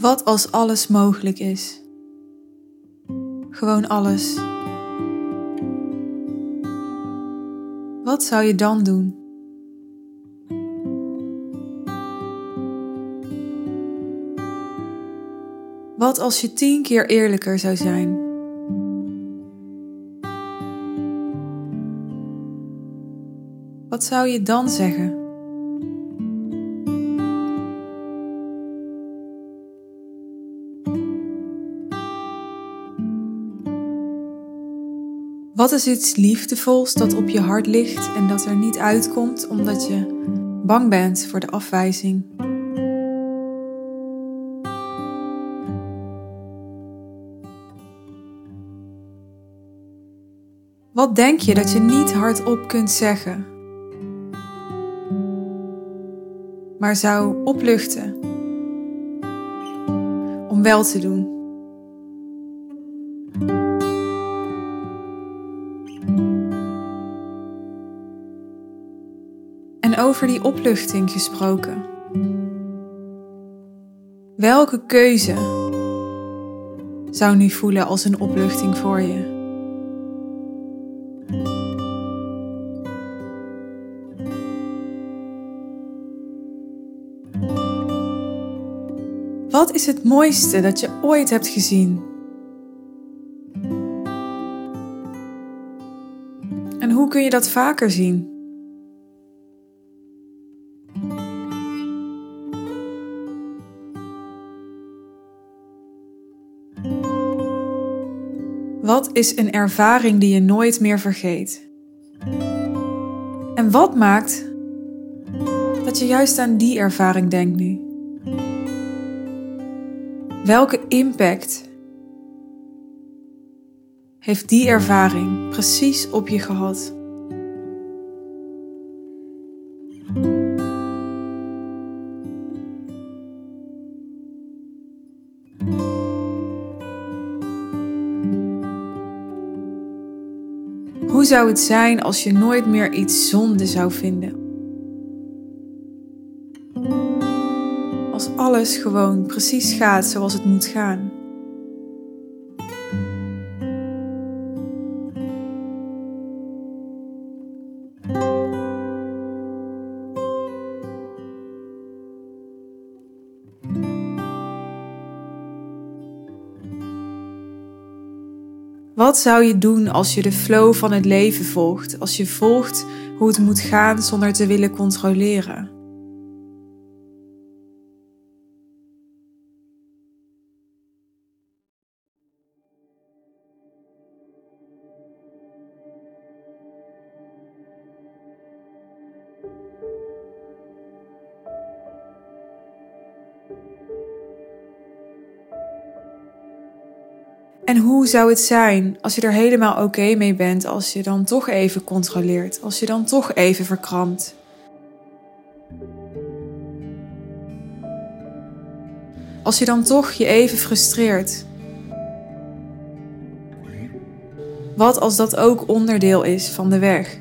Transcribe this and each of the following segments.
Wat als alles mogelijk is? Gewoon alles. Wat zou je dan doen? Wat als je tien keer eerlijker zou zijn? Wat zou je dan zeggen? Wat is iets liefdevols dat op je hart ligt en dat er niet uitkomt omdat je bang bent voor de afwijzing? Wat denk je dat je niet hardop kunt zeggen, maar zou opluchten om wel te doen? Over die opluchting gesproken. Welke keuze zou nu voelen als een opluchting voor je? Wat is het mooiste dat je ooit hebt gezien? En hoe kun je dat vaker zien? Wat is een ervaring die je nooit meer vergeet? En wat maakt dat je juist aan die ervaring denkt nu? Welke impact heeft die ervaring precies op je gehad? Zou het zijn als je nooit meer iets zonde zou vinden? Als alles gewoon precies gaat zoals het moet gaan. Wat zou je doen als je de flow van het leven volgt, als je volgt hoe het moet gaan zonder te willen controleren? En hoe zou het zijn als je er helemaal oké mee bent als je dan toch even controleert, als je dan toch even verkrampt? Als je dan toch je even frustreert? Wat als dat ook onderdeel is van de weg?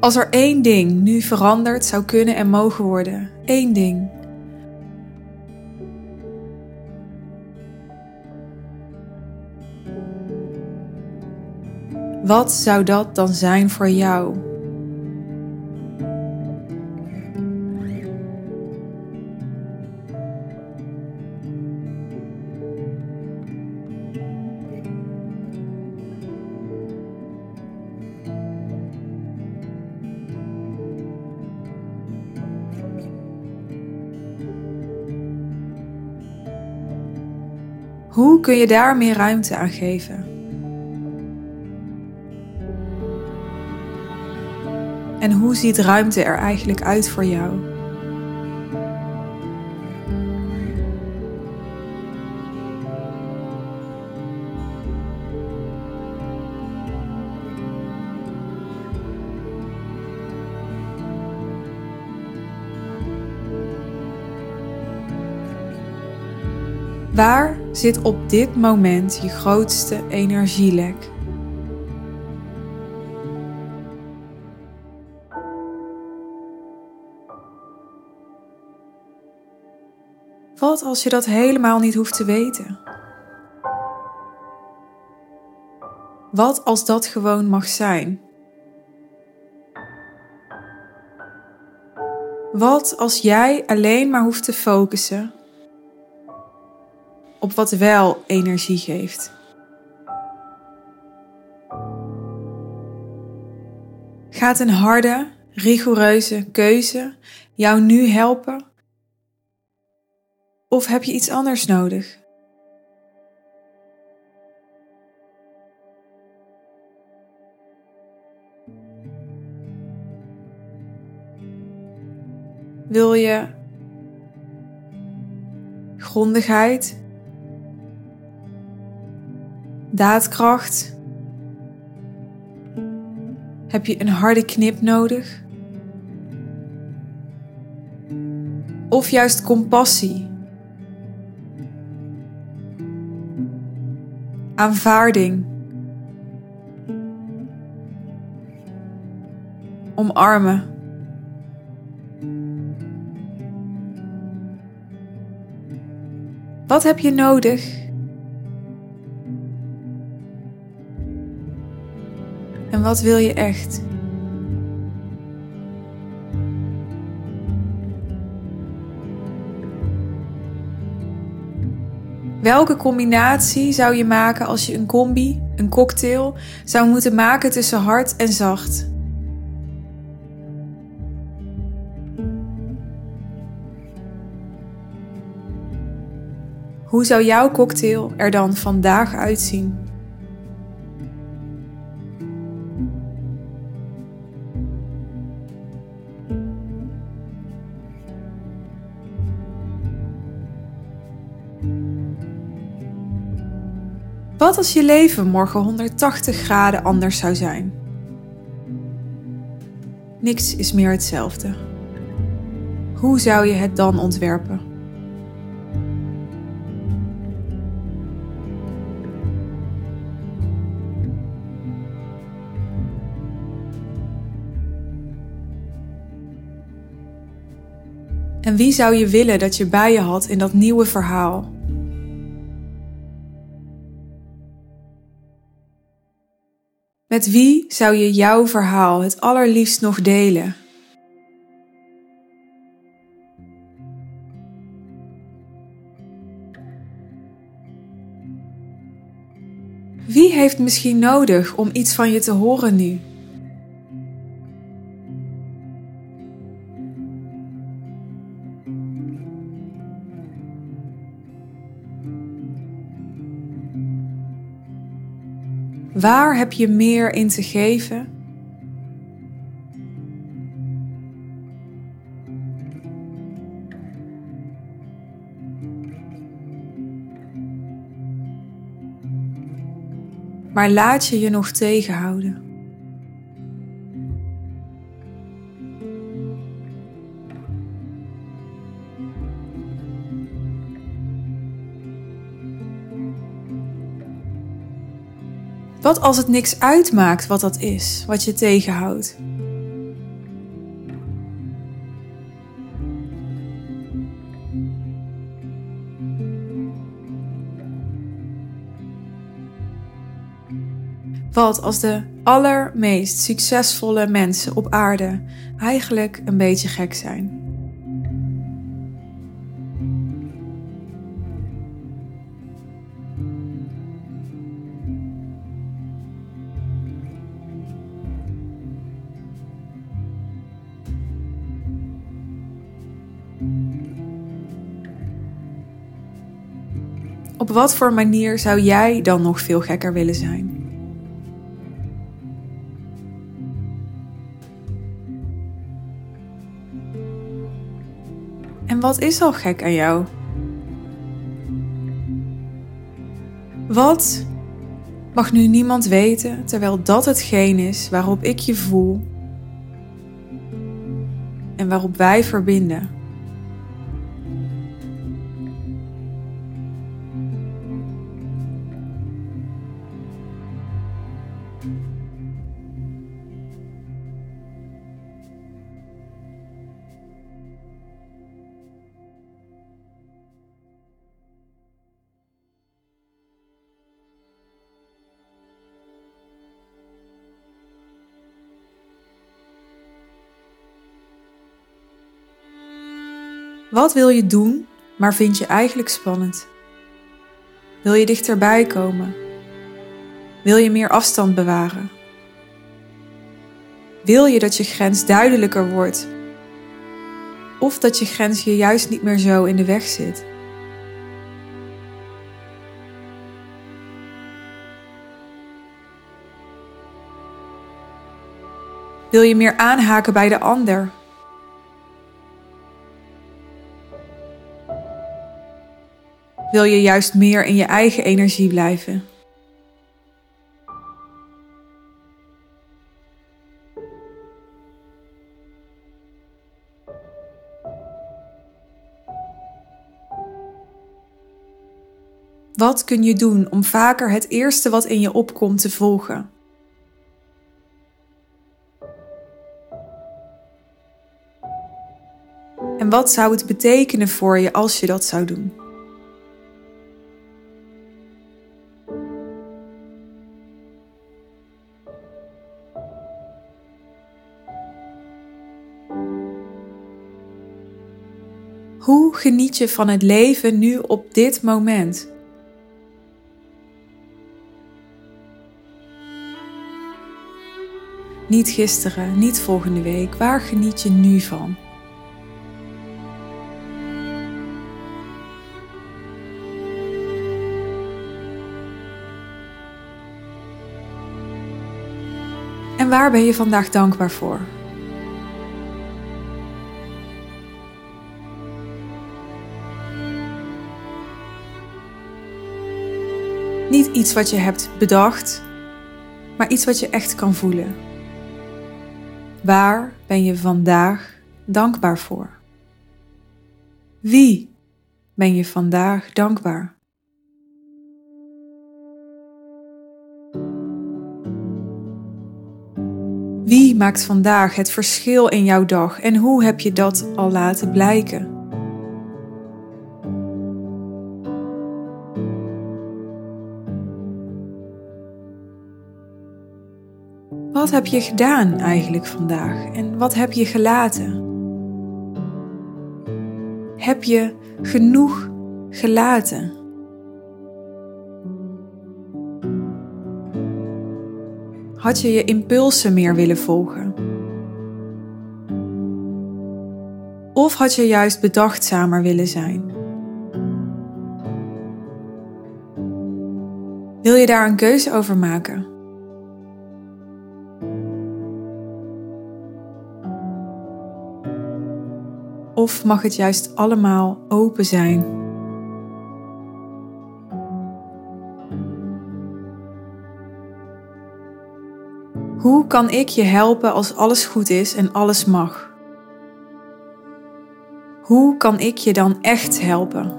Als er één ding nu veranderd zou kunnen en mogen worden, één ding. Wat zou dat dan zijn voor jou? Kun je daar meer ruimte aan geven? En hoe ziet ruimte er eigenlijk uit voor jou? Waar zit op dit moment je grootste energielek. Wat als je dat helemaal niet hoeft te weten? Wat als dat gewoon mag zijn? Wat als jij alleen maar hoeft te focussen op wat wel energie geeft? Gaat een harde, rigoureuze keuze jou nu helpen? Of heb je iets anders nodig? Wil je grondigheid, daadkracht? Heb je een harde knip nodig? Of juist compassie? Aanvaarding? Omarmen? Wat heb je nodig? En wat wil je echt? Welke combinatie zou je maken als je een combi, een cocktail, zou moeten maken tussen hard en zacht? Hoe zou jouw cocktail er dan vandaag uitzien? Wat als je leven morgen 180 graden anders zou zijn? Niks is meer hetzelfde. Hoe zou je het dan ontwerpen? En wie zou je willen dat je bij je had in dat nieuwe verhaal? Met wie zou je jouw verhaal het allerliefst nog delen? Wie heeft misschien nodig om iets van je te horen nu? Waar heb je meer in te geven? Maar laat je je nog tegenhouden. Wat als het niks uitmaakt wat dat is, wat je tegenhoudt? Wat als de allermeest succesvolle mensen op aarde eigenlijk een beetje gek zijn? Op wat voor manier zou jij dan nog veel gekker willen zijn? En wat is al gek aan jou? Wat mag nu niemand weten terwijl dat hetgeen is waarop ik je voel en waarop wij verbinden? Wat wil je doen, maar vind je eigenlijk spannend? Wil je dichterbij komen? Wil je meer afstand bewaren? Wil je dat je grens duidelijker wordt? Of dat je grens je juist niet meer zo in de weg zit? Wil je meer aanhaken bij de ander? Wil je juist meer in je eigen energie blijven? Wat kun je doen om vaker het eerste wat in je opkomt te volgen? En wat zou het betekenen voor je als je dat zou doen? Geniet je van het leven nu op dit moment? Niet gisteren, niet volgende week. Waar geniet je nu van? En waar ben je vandaag dankbaar voor? Niet iets wat je hebt bedacht, maar iets wat je echt kan voelen. Waar ben je vandaag dankbaar voor? Wie ben je vandaag dankbaar? Wie maakt vandaag het verschil in jouw dag en hoe heb je dat al laten blijken? Wat heb je gedaan eigenlijk vandaag en wat heb je gelaten? Heb je genoeg gelaten? Had je je impulsen meer willen volgen? Of had je juist bedachtzamer willen zijn? Wil je daar een keuze over maken? Of mag het juist allemaal open zijn? Hoe kan ik je helpen als alles goed is en alles mag? Hoe kan ik je dan echt helpen?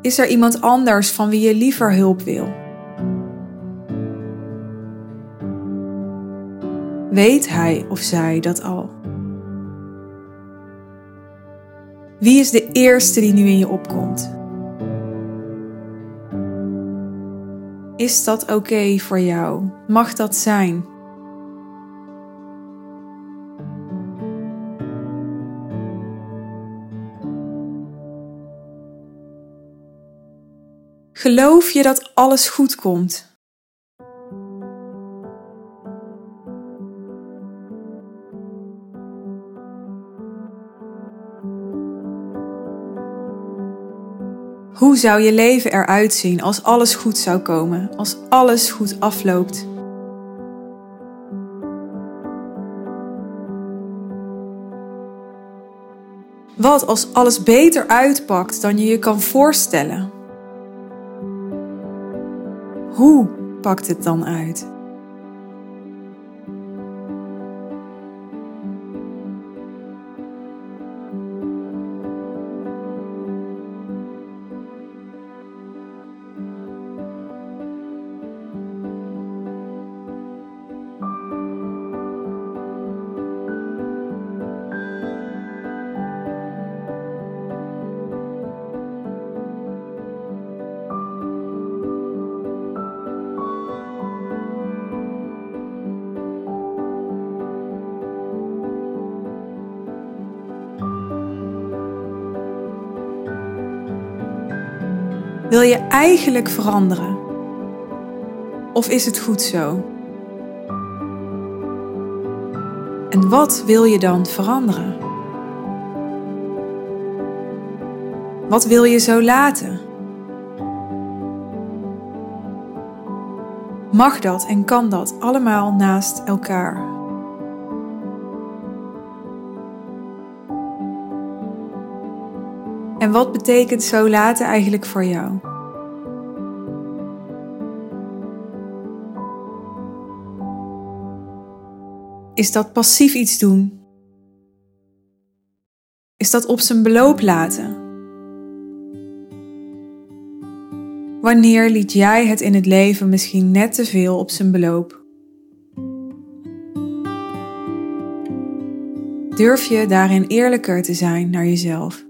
Is er iemand anders van wie je liever hulp wil? Weet hij of zij dat al? Wie is de eerste die nu in je opkomt? Is dat oké voor jou? Mag dat zijn? Geloof je dat alles goed komt? Zou je leven eruit zien als alles goed zou komen, als alles goed afloopt? Wat als alles beter uitpakt dan je je kan voorstellen? Hoe pakt het dan uit? Wil je eigenlijk veranderen? Of is het goed zo? En wat wil je dan veranderen? Wat wil je zo laten? Mag dat en kan dat allemaal naast elkaar? En wat betekent zo laten eigenlijk voor jou? Is dat passief iets doen? Is dat op zijn beloop laten? Wanneer liet jij het in het leven misschien net te veel op zijn beloop? Durf je daarin eerlijker te zijn naar jezelf?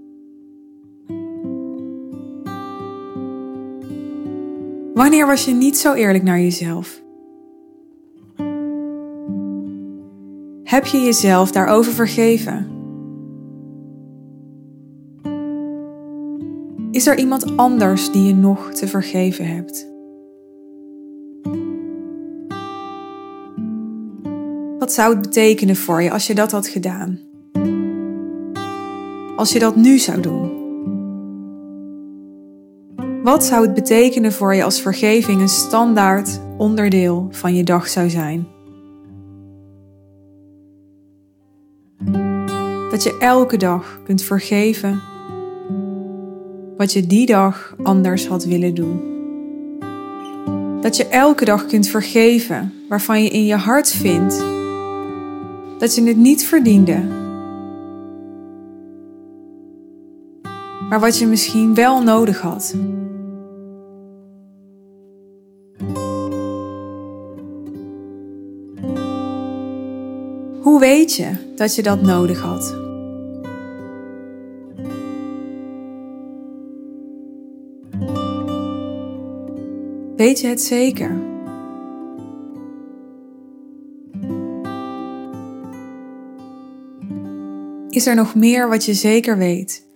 Wanneer was je niet zo eerlijk naar jezelf? Heb je jezelf daarover vergeven? Is er iemand anders die je nog te vergeven hebt? Wat zou het betekenen voor je als je dat had gedaan? Als je dat nu zou doen? Wat zou het betekenen voor je als vergeving een standaard onderdeel van je dag zou zijn? Dat je elke dag kunt vergeven wat je die dag anders had willen doen. Dat je elke dag kunt vergeven waarvan je in je hart vindt dat je het niet verdiende. Maar wat je misschien wel nodig had. Hoe weet je dat je dat nodig had? Weet je het zeker? Is er nog meer wat je zeker weet?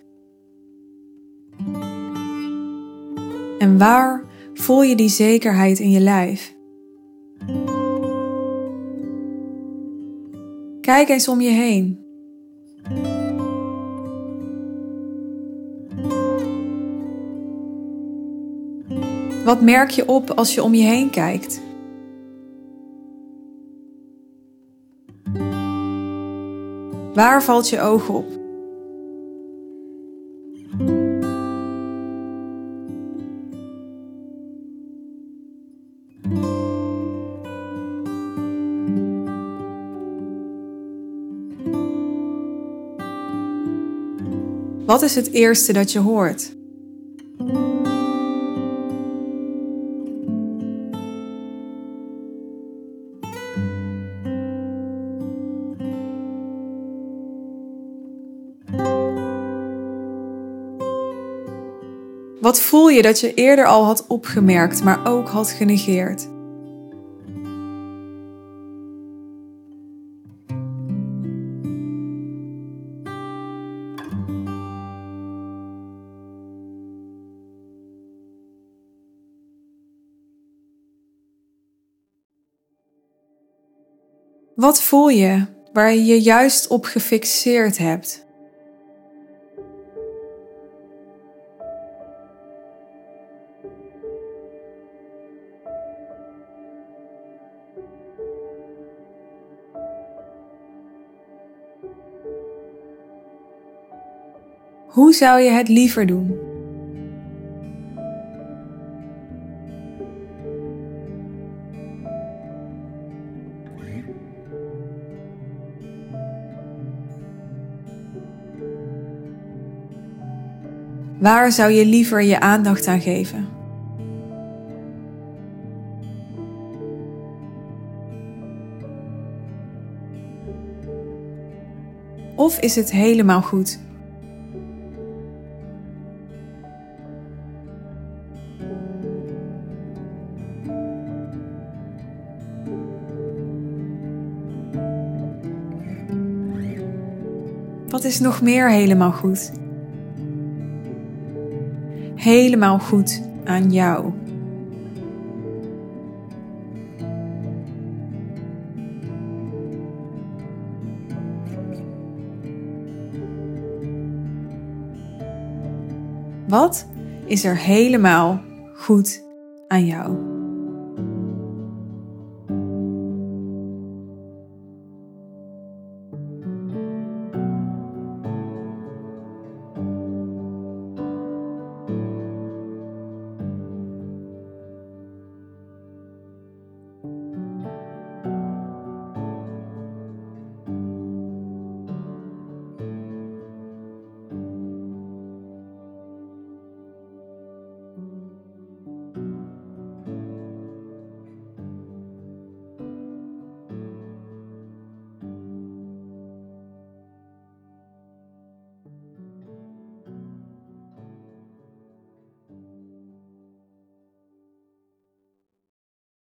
En waar voel je die zekerheid in je lijf? Kijk eens om je heen. Wat merk je op als je om je heen kijkt? Waar valt je oog op? Wat is het eerste dat je hoort? Wat voel je dat je eerder al had opgemerkt, maar ook had genegeerd? Wat voel je waar je je juist op gefixeerd hebt? Hoe zou je het liever doen? Waar zou je liever je aandacht aan geven? Of is het helemaal goed? Wat is nog meer helemaal goed? Helemaal goed aan jou? Wat is er helemaal goed aan jou?